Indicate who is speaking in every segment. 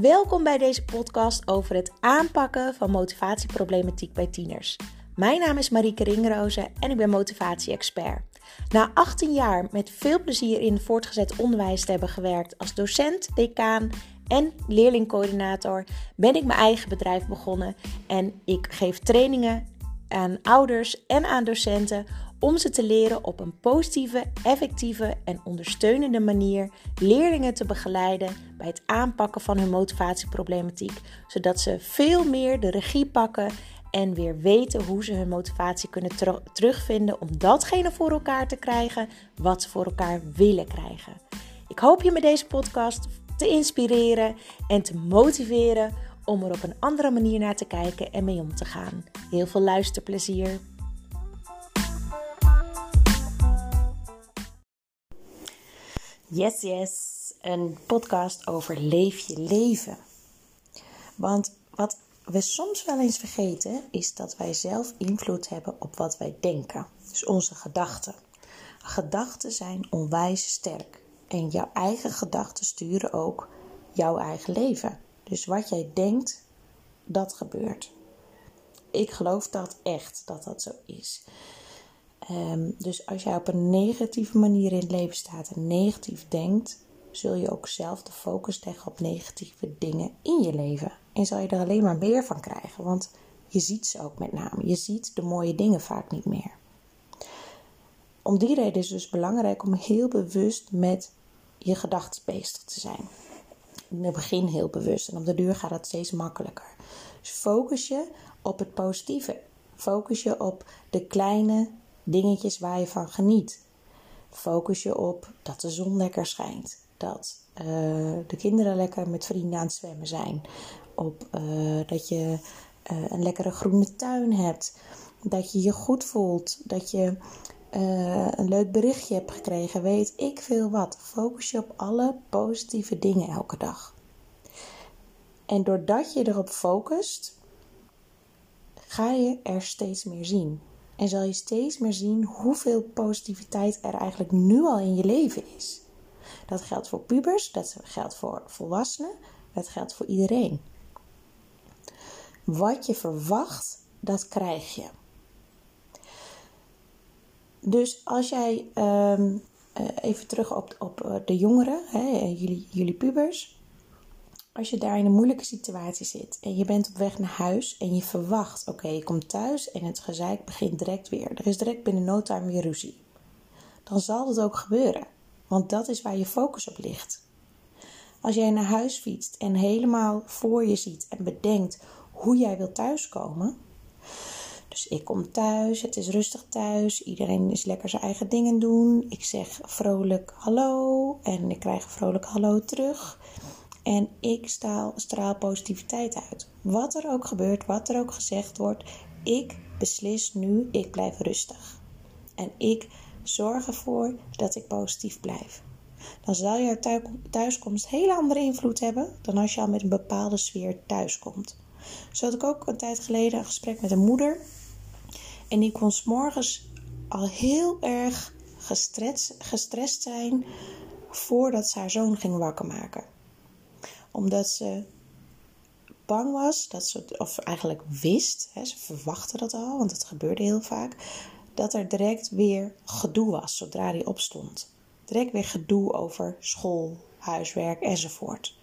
Speaker 1: Welkom bij deze podcast over het aanpakken van motivatieproblematiek bij tieners. Mijn naam is Marieke Ringroze en ik ben motivatie-expert. Na 18 jaar met veel plezier in voortgezet onderwijs te hebben gewerkt als docent, decaan en leerlingcoördinator, ben ik mijn eigen bedrijf begonnen en ik geef trainingen aan ouders en aan docenten om ze te leren op een positieve, effectieve en ondersteunende manier leerlingen te begeleiden bij het aanpakken van hun motivatieproblematiek, zodat ze veel meer de regie pakken en weer weten hoe ze hun motivatie kunnen terugvinden om datgene voor elkaar te krijgen wat ze voor elkaar willen krijgen. Ik hoop je met deze podcast te inspireren en te motiveren om er op een andere manier naar te kijken en mee om te gaan. Heel veel luisterplezier. Yes, yes. Een podcast over leef je leven. Want wat we soms wel eens vergeten is dat wij zelf invloed hebben op wat wij denken. Dus onze gedachten. Gedachten zijn onwijs sterk. En jouw eigen gedachten sturen ook jouw eigen leven. Dus wat jij denkt, dat gebeurt. Ik geloof dat echt dat dat zo is. Ehm, dus als jij op een negatieve manier in het leven staat en negatief denkt, zul je ook zelf de focus leggen op negatieve dingen in je leven. En zal je er alleen maar meer van krijgen, want je ziet ze ook met name. Je ziet de mooie dingen vaak niet meer. Om die reden is het dus belangrijk om heel bewust met je gedachten bezig te zijn. In het begin heel bewust en op de duur gaat het steeds makkelijker. Dus focus je op het positieve. Focus je op de kleine dingetjes waar je van geniet. Focus je op dat de zon lekker schijnt. Dat uh, de kinderen lekker met vrienden aan het zwemmen zijn. Op uh, dat je uh, een lekkere groene tuin hebt. Dat je je goed voelt. Dat je een leuk berichtje hebt gekregen. Weet ik veel wat. Focus je op alle positieve dingen elke dag. En doordat je erop focust, ga je er steeds meer zien. En zal je steeds meer zien hoeveel positiviteit er eigenlijk nu al in je leven is. Dat geldt voor pubers, dat geldt voor volwassenen, dat geldt voor iedereen. Wat je verwacht, dat krijg je. Dus als jij um, even terug op, op eh, de jongeren, hè, jullie, jullie pubers. Als je daar in een moeilijke situatie zit en je bent op weg naar huis en je verwacht, oké, je komt thuis en het gezeik begint direct weer. Er is direct binnen no time weer ruzie. Dan zal het ook gebeuren, want dat is waar je focus op ligt. Als jij naar huis fietst en helemaal voor je ziet en bedenkt hoe jij wilt thuiskomen. Dus ik kom thuis, het is rustig thuis, iedereen is lekker zijn eigen dingen doen. Ik zeg vrolijk hallo en ik krijg vrolijk hallo terug. En ik straal, straal positiviteit uit. Wat er ook gebeurt, wat er ook gezegd wordt, ik beslis nu, ik blijf rustig. En ik zorg ervoor dat ik positief blijf. Dan zal jouw thuiskomst hele andere invloed hebben dan als je al met een bepaalde sfeer thuiskomt. Zo had ik ook een tijd geleden een gesprek met een moeder. En die kon s morgens al heel erg gestrest, gestrest zijn voordat ze haar zoon ging wakker maken omdat ze bang was, dat ze, of eigenlijk wist, hè, ze verwachtte dat al, want het gebeurde heel vaak, dat er direct weer gedoe was zodra hij opstond. Direct weer gedoe over school, huiswerk enzovoort.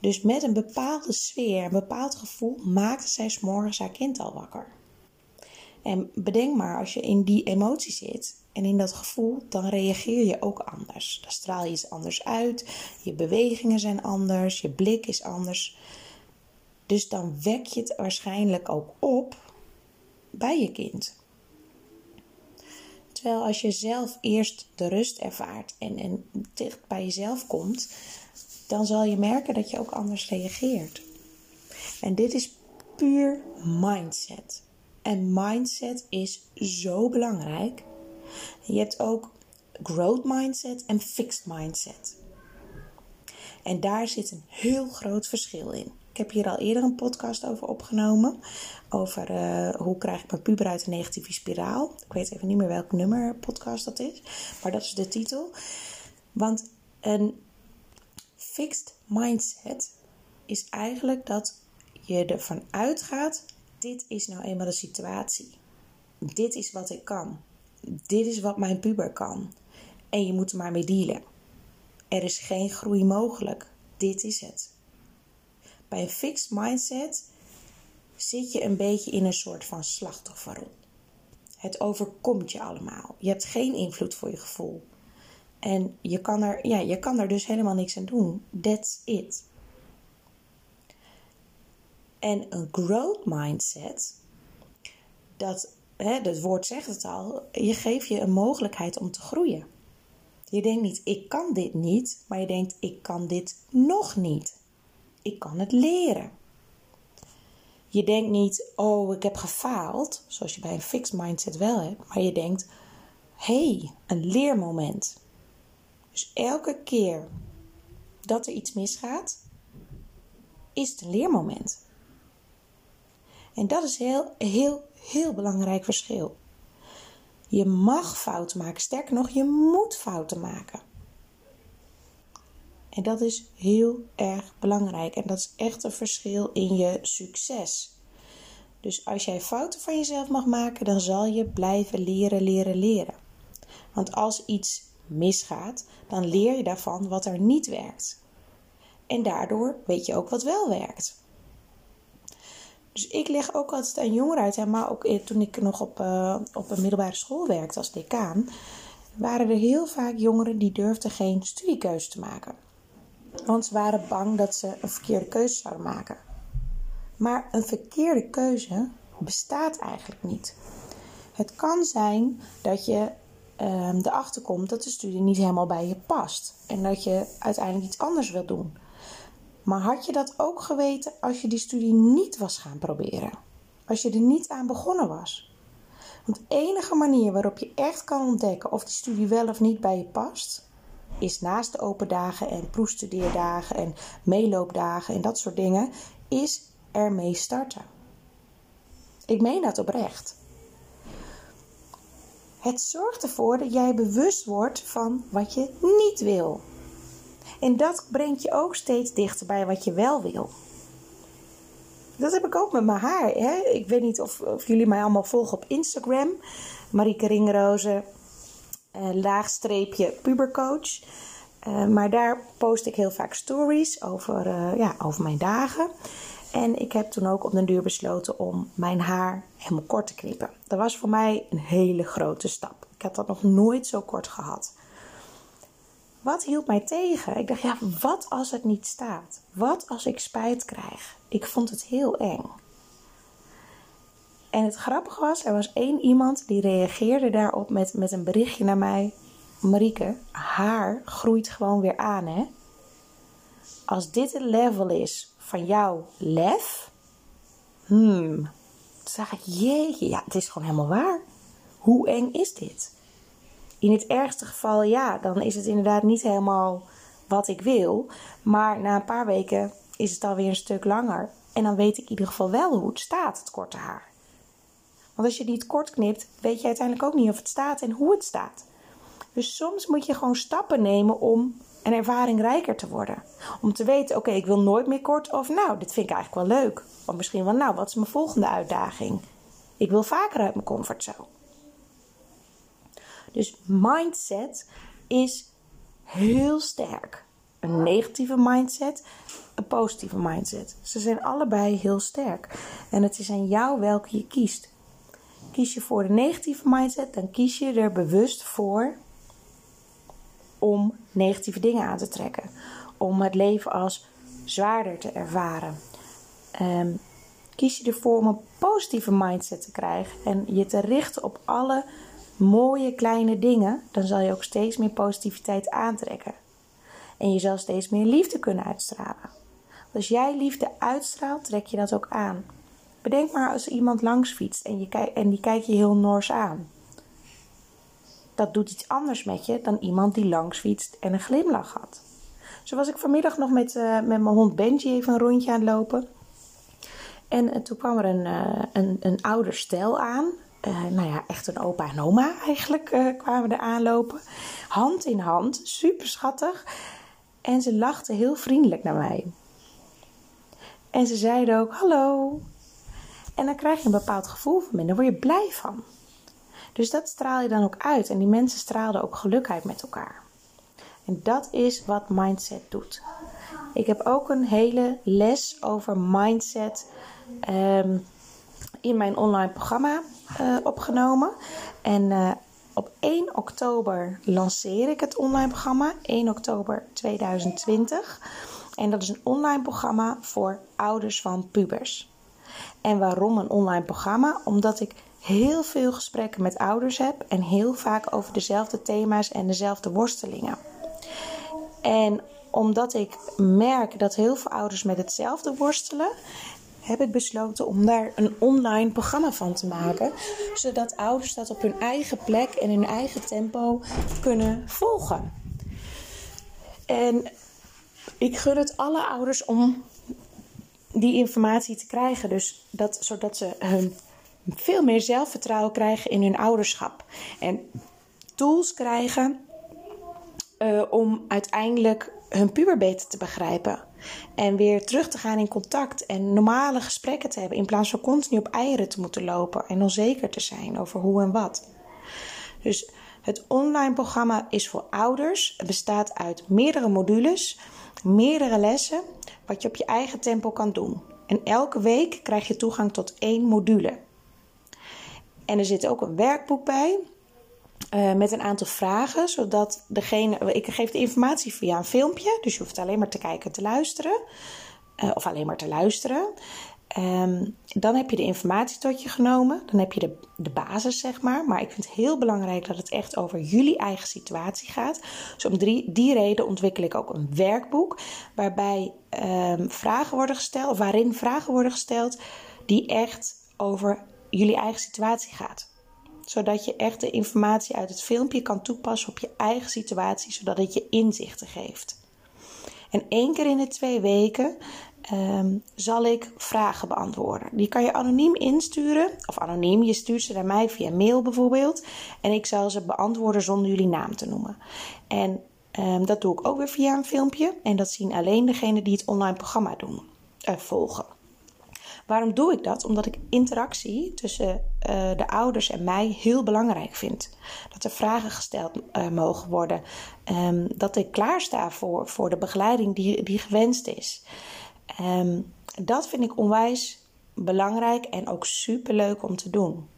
Speaker 1: Dus met een bepaalde sfeer, een bepaald gevoel, maakte zij s morgens haar kind al wakker. En bedenk maar, als je in die emotie zit en in dat gevoel, dan reageer je ook anders. Dan straal je iets anders uit, je bewegingen zijn anders, je blik is anders. Dus dan wek je het waarschijnlijk ook op bij je kind. Terwijl als je zelf eerst de rust ervaart en, en dicht bij jezelf komt, dan zal je merken dat je ook anders reageert. En dit is puur mindset. En mindset is zo belangrijk. Je hebt ook growth mindset en fixed mindset. En daar zit een heel groot verschil in. Ik heb hier al eerder een podcast over opgenomen. Over uh, hoe krijg ik mijn puber uit een negatieve spiraal. Ik weet even niet meer welk nummer podcast dat is. Maar dat is de titel. Want een fixed mindset is eigenlijk dat je ervan uitgaat: dit is nou eenmaal de situatie. Dit is wat ik kan. Dit is wat mijn puber kan. En je moet er maar mee dealen. Er is geen groei mogelijk. Dit is het. Bij een fixed mindset zit je een beetje in een soort van slachtofferrol. Het overkomt je allemaal. Je hebt geen invloed voor je gevoel. En je kan er, ja, je kan er dus helemaal niks aan doen. That's it. En een growth mindset, dat, hè, het woord zegt het al, je geeft je een mogelijkheid om te groeien. Je denkt niet, ik kan dit niet, maar je denkt, ik kan dit nog niet. Ik kan het leren. Je denkt niet, oh, ik heb gefaald, zoals je bij een fixed mindset wel hebt, maar je denkt, hey, een leermoment. Dus elke keer dat er iets misgaat, is het een leermoment. En dat is heel, heel, heel belangrijk verschil. Je mag fouten maken. Sterker nog, je moet fouten maken. En dat is heel erg belangrijk. En dat is echt een verschil in je succes. Dus als jij fouten van jezelf mag maken, dan zal je blijven leren, leren, leren. Want als iets misgaat, dan leer je daarvan wat er niet werkt. En daardoor weet je ook wat wel werkt. Dus ik leg ook altijd aan jongeren uit, maar ook toen ik nog op, uh, op een middelbare school werkte als decaan, waren er heel vaak jongeren die durfden geen studiekeuze te maken. Want ze waren bang dat ze een verkeerde keuze zouden maken. Maar een verkeerde keuze bestaat eigenlijk niet. Het kan zijn dat je uh, erachter komt dat de studie niet helemaal bij je past. En dat je uiteindelijk iets anders wilt doen. Maar had je dat ook geweten als je die studie niet was gaan proberen? Als je er niet aan begonnen was? Want de enige manier waarop je echt kan ontdekken of die studie wel of niet bij je past, is naast de open dagen en proefstudeerdagen en meeloopdagen en dat soort dingen, is ermee starten. Ik meen dat oprecht. Het zorgt ervoor dat jij bewust wordt van wat je niet wil. En dat brengt je ook steeds dichter bij wat je wel wil. Dat heb ik ook met mijn haar. Hè? Ik weet niet of, of jullie mij allemaal volgen op Instagram. Marieke Ringrozen, uh, laagstreepje pubercoach. Uh, maar daar post ik heel vaak stories over, uh, ja, over mijn dagen. En ik heb toen ook op den duur besloten om mijn haar helemaal kort te knippen. Dat was voor mij een hele grote stap. Ik had dat nog nooit zo kort gehad. Wat hield mij tegen? Ik dacht, ja, wat als het niet staat? Wat als ik spijt krijg? Ik vond het heel eng. En het grappige was, er was één iemand die reageerde daarop met, met een berichtje naar mij. Marieke, haar groeit gewoon weer aan, hè? Als dit het level is van jouw lef, hmm, zag ik, jeetje, ja, het is gewoon helemaal waar. Hoe eng is dit? In het ergste geval, ja, dan is het inderdaad niet helemaal wat ik wil. Maar na een paar weken is het alweer een stuk langer. En dan weet ik in ieder geval wel hoe het staat, het korte haar. Want als je niet kort knipt, weet je uiteindelijk ook niet of het staat en hoe het staat. Dus soms moet je gewoon stappen nemen om een ervaring rijker te worden. Om te weten, oké, ik wil nooit meer kort. Of nou, dit vind ik eigenlijk wel leuk. Of misschien wel, nou, wat is mijn volgende uitdaging? Ik wil vaker uit mijn comfortzone. Dus mindset is heel sterk. Een negatieve mindset, een positieve mindset. Ze zijn allebei heel sterk. En het is aan jou welke je kiest. Kies je voor de negatieve mindset, dan kies je er bewust voor om negatieve dingen aan te trekken. Om het leven als zwaarder te ervaren. Um, kies je ervoor om een positieve mindset te krijgen en je te richten op alle mooie kleine dingen, dan zal je ook steeds meer positiviteit aantrekken. En je zal steeds meer liefde kunnen uitstralen. Als jij liefde uitstraalt, trek je dat ook aan. Bedenk maar als iemand langs fietst en, je en die kijkt je heel nors aan. Dat doet iets anders met je dan iemand die langs fietst en een glimlach had. Zo was ik vanmiddag nog met, uh, met mijn hond Benji even een rondje aan het lopen. En uh, toen kwam er een, uh, een, een ouder stel aan. Uh, nou ja, echt een opa en oma eigenlijk uh, kwamen er aanlopen. Hand in hand, super schattig. En ze lachten heel vriendelijk naar mij. En ze zeiden ook hallo. En dan krijg je een bepaald gevoel van binnen, daar word je blij van. Dus dat straal je dan ook uit. En die mensen straalden ook geluk uit met elkaar. En dat is wat mindset doet. Ik heb ook een hele les over mindset ehm, in mijn online programma uh, opgenomen. En uh, op 1 oktober lanceer ik het online programma. 1 oktober 2020. En dat is een online programma voor ouders van pubers. En waarom een online programma? Omdat ik heel veel gesprekken met ouders heb en heel vaak over dezelfde thema's en dezelfde worstelingen. En omdat ik merk dat heel veel ouders met hetzelfde worstelen, heb ik besloten om daar een online programma van te maken. Zodat ouders dat op hun eigen plek en hun eigen tempo kunnen volgen. En ik gun het alle ouders om die informatie te krijgen. Dus dat, zodat ze hun veel meer zelfvertrouwen krijgen in hun ouderschap. En tools krijgen uh, om uiteindelijk hun puber beter te begrijpen. En weer terug te gaan in contact en normale gesprekken te hebben. In plaats van continu op eieren te moeten lopen en onzeker te zijn over hoe en wat. Dus het online programma is voor ouders. Het bestaat uit meerdere modules, meerdere lessen, wat je op je eigen tempo kan doen. En elke week krijg je toegang tot één module. En er zit ook een werkboek bij uh, met een aantal vragen, zodat degene. Ik geef de informatie via een filmpje, dus je hoeft alleen maar te kijken en te luisteren. Uh, of alleen maar te luisteren. Um, dan heb je de informatie tot je genomen. Dan heb je de, de basis, zeg maar. Maar ik vind het heel belangrijk dat het echt over jullie eigen situatie gaat. Dus om drie, die reden ontwikkel ik ook een werkboek. Waarbij um, vragen worden gesteld, waarin vragen worden gesteld die echt over jullie eigen situatie gaat zodat je echt de informatie uit het filmpje kan toepassen op je eigen situatie, zodat het je inzichten geeft. En één keer in de twee weken um, zal ik vragen beantwoorden. Die kan je anoniem insturen, of anoniem, je stuurt ze naar mij via mail bijvoorbeeld. En ik zal ze beantwoorden zonder jullie naam te noemen. En um, dat doe ik ook weer via een filmpje. En dat zien alleen degenen die het online programma doen, uh, volgen. Waarom doe ik dat? Omdat ik interactie tussen uh, de ouders en mij heel belangrijk vind. Dat er vragen gesteld uh, mogen worden. Um, dat ik klaarsta voor, voor de begeleiding die, die gewenst is. Um, dat vind ik onwijs belangrijk en ook super leuk om te doen.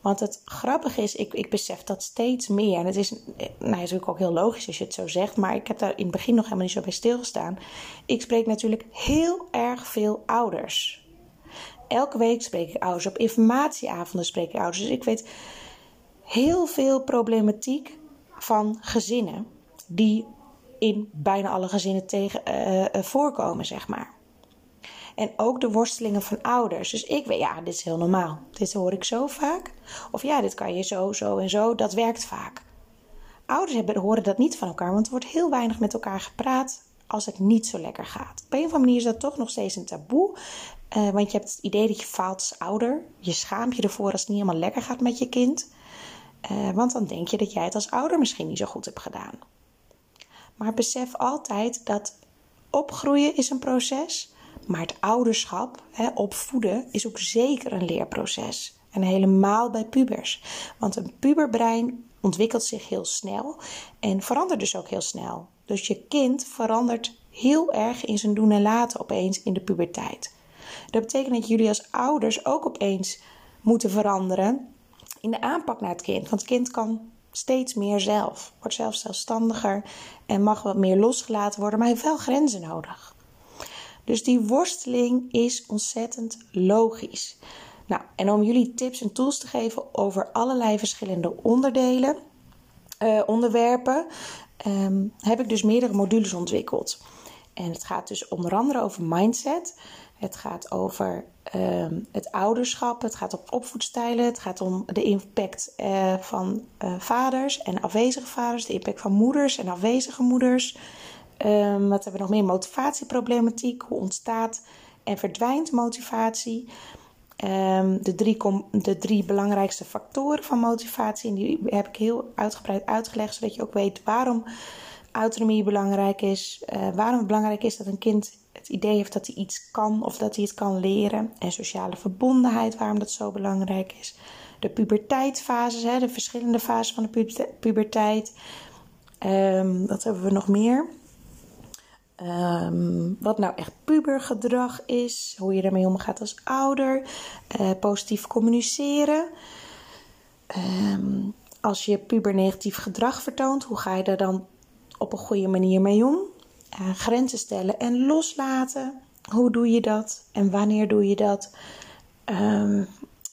Speaker 1: Want het grappige is, ik, ik besef dat steeds meer. En het is, nou, natuurlijk ook heel logisch als je het zo zegt. Maar ik heb daar in het begin nog helemaal niet zo bij stilgestaan. Ik spreek natuurlijk heel erg veel ouders elke week spreek ik ouders. Op informatieavonden spreek ik ouders. Dus ik weet heel veel problematiek van gezinnen die in bijna alle gezinnen tegen, uh, voorkomen, zeg maar. En ook de worstelingen van ouders. Dus ik weet, ja, dit is heel normaal. Dit hoor ik zo vaak. Of ja, dit kan je zo, zo en zo. Dat werkt vaak. Ouders hebben, horen dat niet van elkaar, want er wordt heel weinig met elkaar gepraat als het niet zo lekker gaat. Op een of andere manier is dat toch nog steeds een taboe. Uh, want je hebt het idee dat je faalt als ouder. Je schaamt je ervoor als het niet helemaal lekker gaat met je kind. Uh, want dan denk je dat jij het als ouder misschien niet zo goed hebt gedaan. Maar besef altijd dat opgroeien is een proces. Maar het ouderschap, hè, opvoeden, is ook zeker een leerproces. En helemaal bij pubers. Want een puberbrein ontwikkelt zich heel snel en verandert dus ook heel snel. Dus je kind verandert heel erg in zijn doen en laten opeens in de puberteit. Dat betekent dat jullie als ouders ook opeens moeten veranderen in de aanpak naar het kind. Want het kind kan steeds meer zelf, wordt zelf zelfstandiger en mag wat meer losgelaten worden, maar heeft wel grenzen nodig. Dus die worsteling is ontzettend logisch. Nou, en om jullie tips en tools te geven over allerlei verschillende onderdelen, uh, onderwerpen, um, heb ik dus meerdere modules ontwikkeld. En het gaat dus onder andere over mindset. Het gaat over um, het ouderschap. Het gaat om opvoedstijlen. Het gaat om de impact uh, van uh, vaders en afwezige vaders. De impact van moeders en afwezige moeders. Um, wat hebben we nog meer? Motivatieproblematiek. Hoe ontstaat en verdwijnt motivatie? Um, de, drie de drie belangrijkste factoren van motivatie. En die heb ik heel uitgebreid uitgelegd, zodat je ook weet waarom autonomie belangrijk is. Uh, waarom het belangrijk is dat een kind het idee heeft dat hij iets kan of dat hij het kan leren. En sociale verbondenheid, waarom dat zo belangrijk is. De puberteitfases, hè, de verschillende fases van de puberteit. Um, wat hebben we nog meer? Um, wat nou echt pubergedrag is, hoe je daarmee omgaat als ouder, uh, positief communiceren. Um, als je puber negatief gedrag vertoont, hoe ga je daar dan op een goede manier mee om? Uh, grenzen stellen en loslaten. Hoe doe je dat en wanneer doe je dat? Um,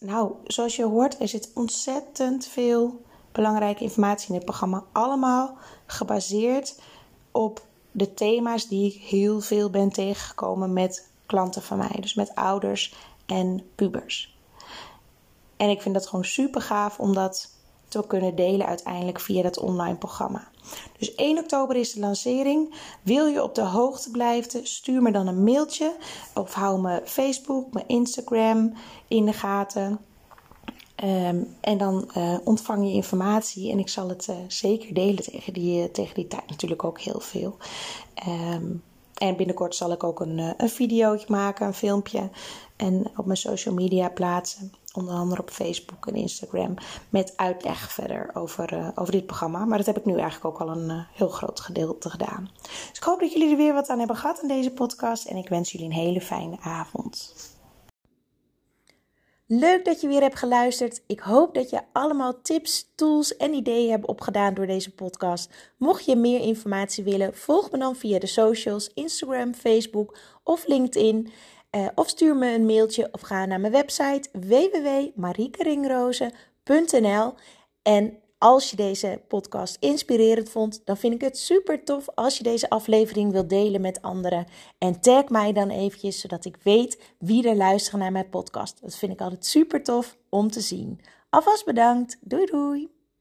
Speaker 1: nou, zoals je hoort, er zit ontzettend veel belangrijke informatie in het programma. Allemaal gebaseerd op de thema's die ik heel veel ben tegengekomen met klanten van mij. Dus met ouders en pubers. En ik vind dat gewoon super gaaf om dat te kunnen delen uiteindelijk via dat online programma. Dus 1 oktober is de lancering. Wil je op de hoogte blijven, stuur me dan een mailtje of hou me Facebook, mijn Instagram in de gaten. Ehm, en dan uh, ontvang je informatie en ik zal het uh, zeker delen tegen die, eh, tegen die tijd natuurlijk ook heel veel. Um, en binnenkort zal ik ook een, een videootje maken, een filmpje en op mijn social media plaatsen. Onder andere op Facebook en Instagram. Met uitleg verder over, over dit programma. Maar dat heb ik nu eigenlijk ook al een heel groot gedeelte gedaan. Dus ik hoop dat jullie er weer wat aan hebben gehad in deze podcast. En ik wens jullie een hele fijne avond. Leuk dat je weer hebt geluisterd. Ik hoop dat je allemaal tips, tools en ideeën hebt opgedaan door deze podcast. Mocht je meer informatie willen, volg me dan via de socials, Instagram, Facebook of LinkedIn. Uh, of stuur me een mailtje of ga naar mijn website www.mariekeringrozen.nl en als je deze podcast inspirerend vond, dan vind ik het super tof als je deze aflevering wilt delen met anderen. En tag mij dan eventjes, zodat ik weet wie er luisteren naar mijn podcast. Dat vind ik altijd super tof om te zien. Alvast bedankt. Doei doei.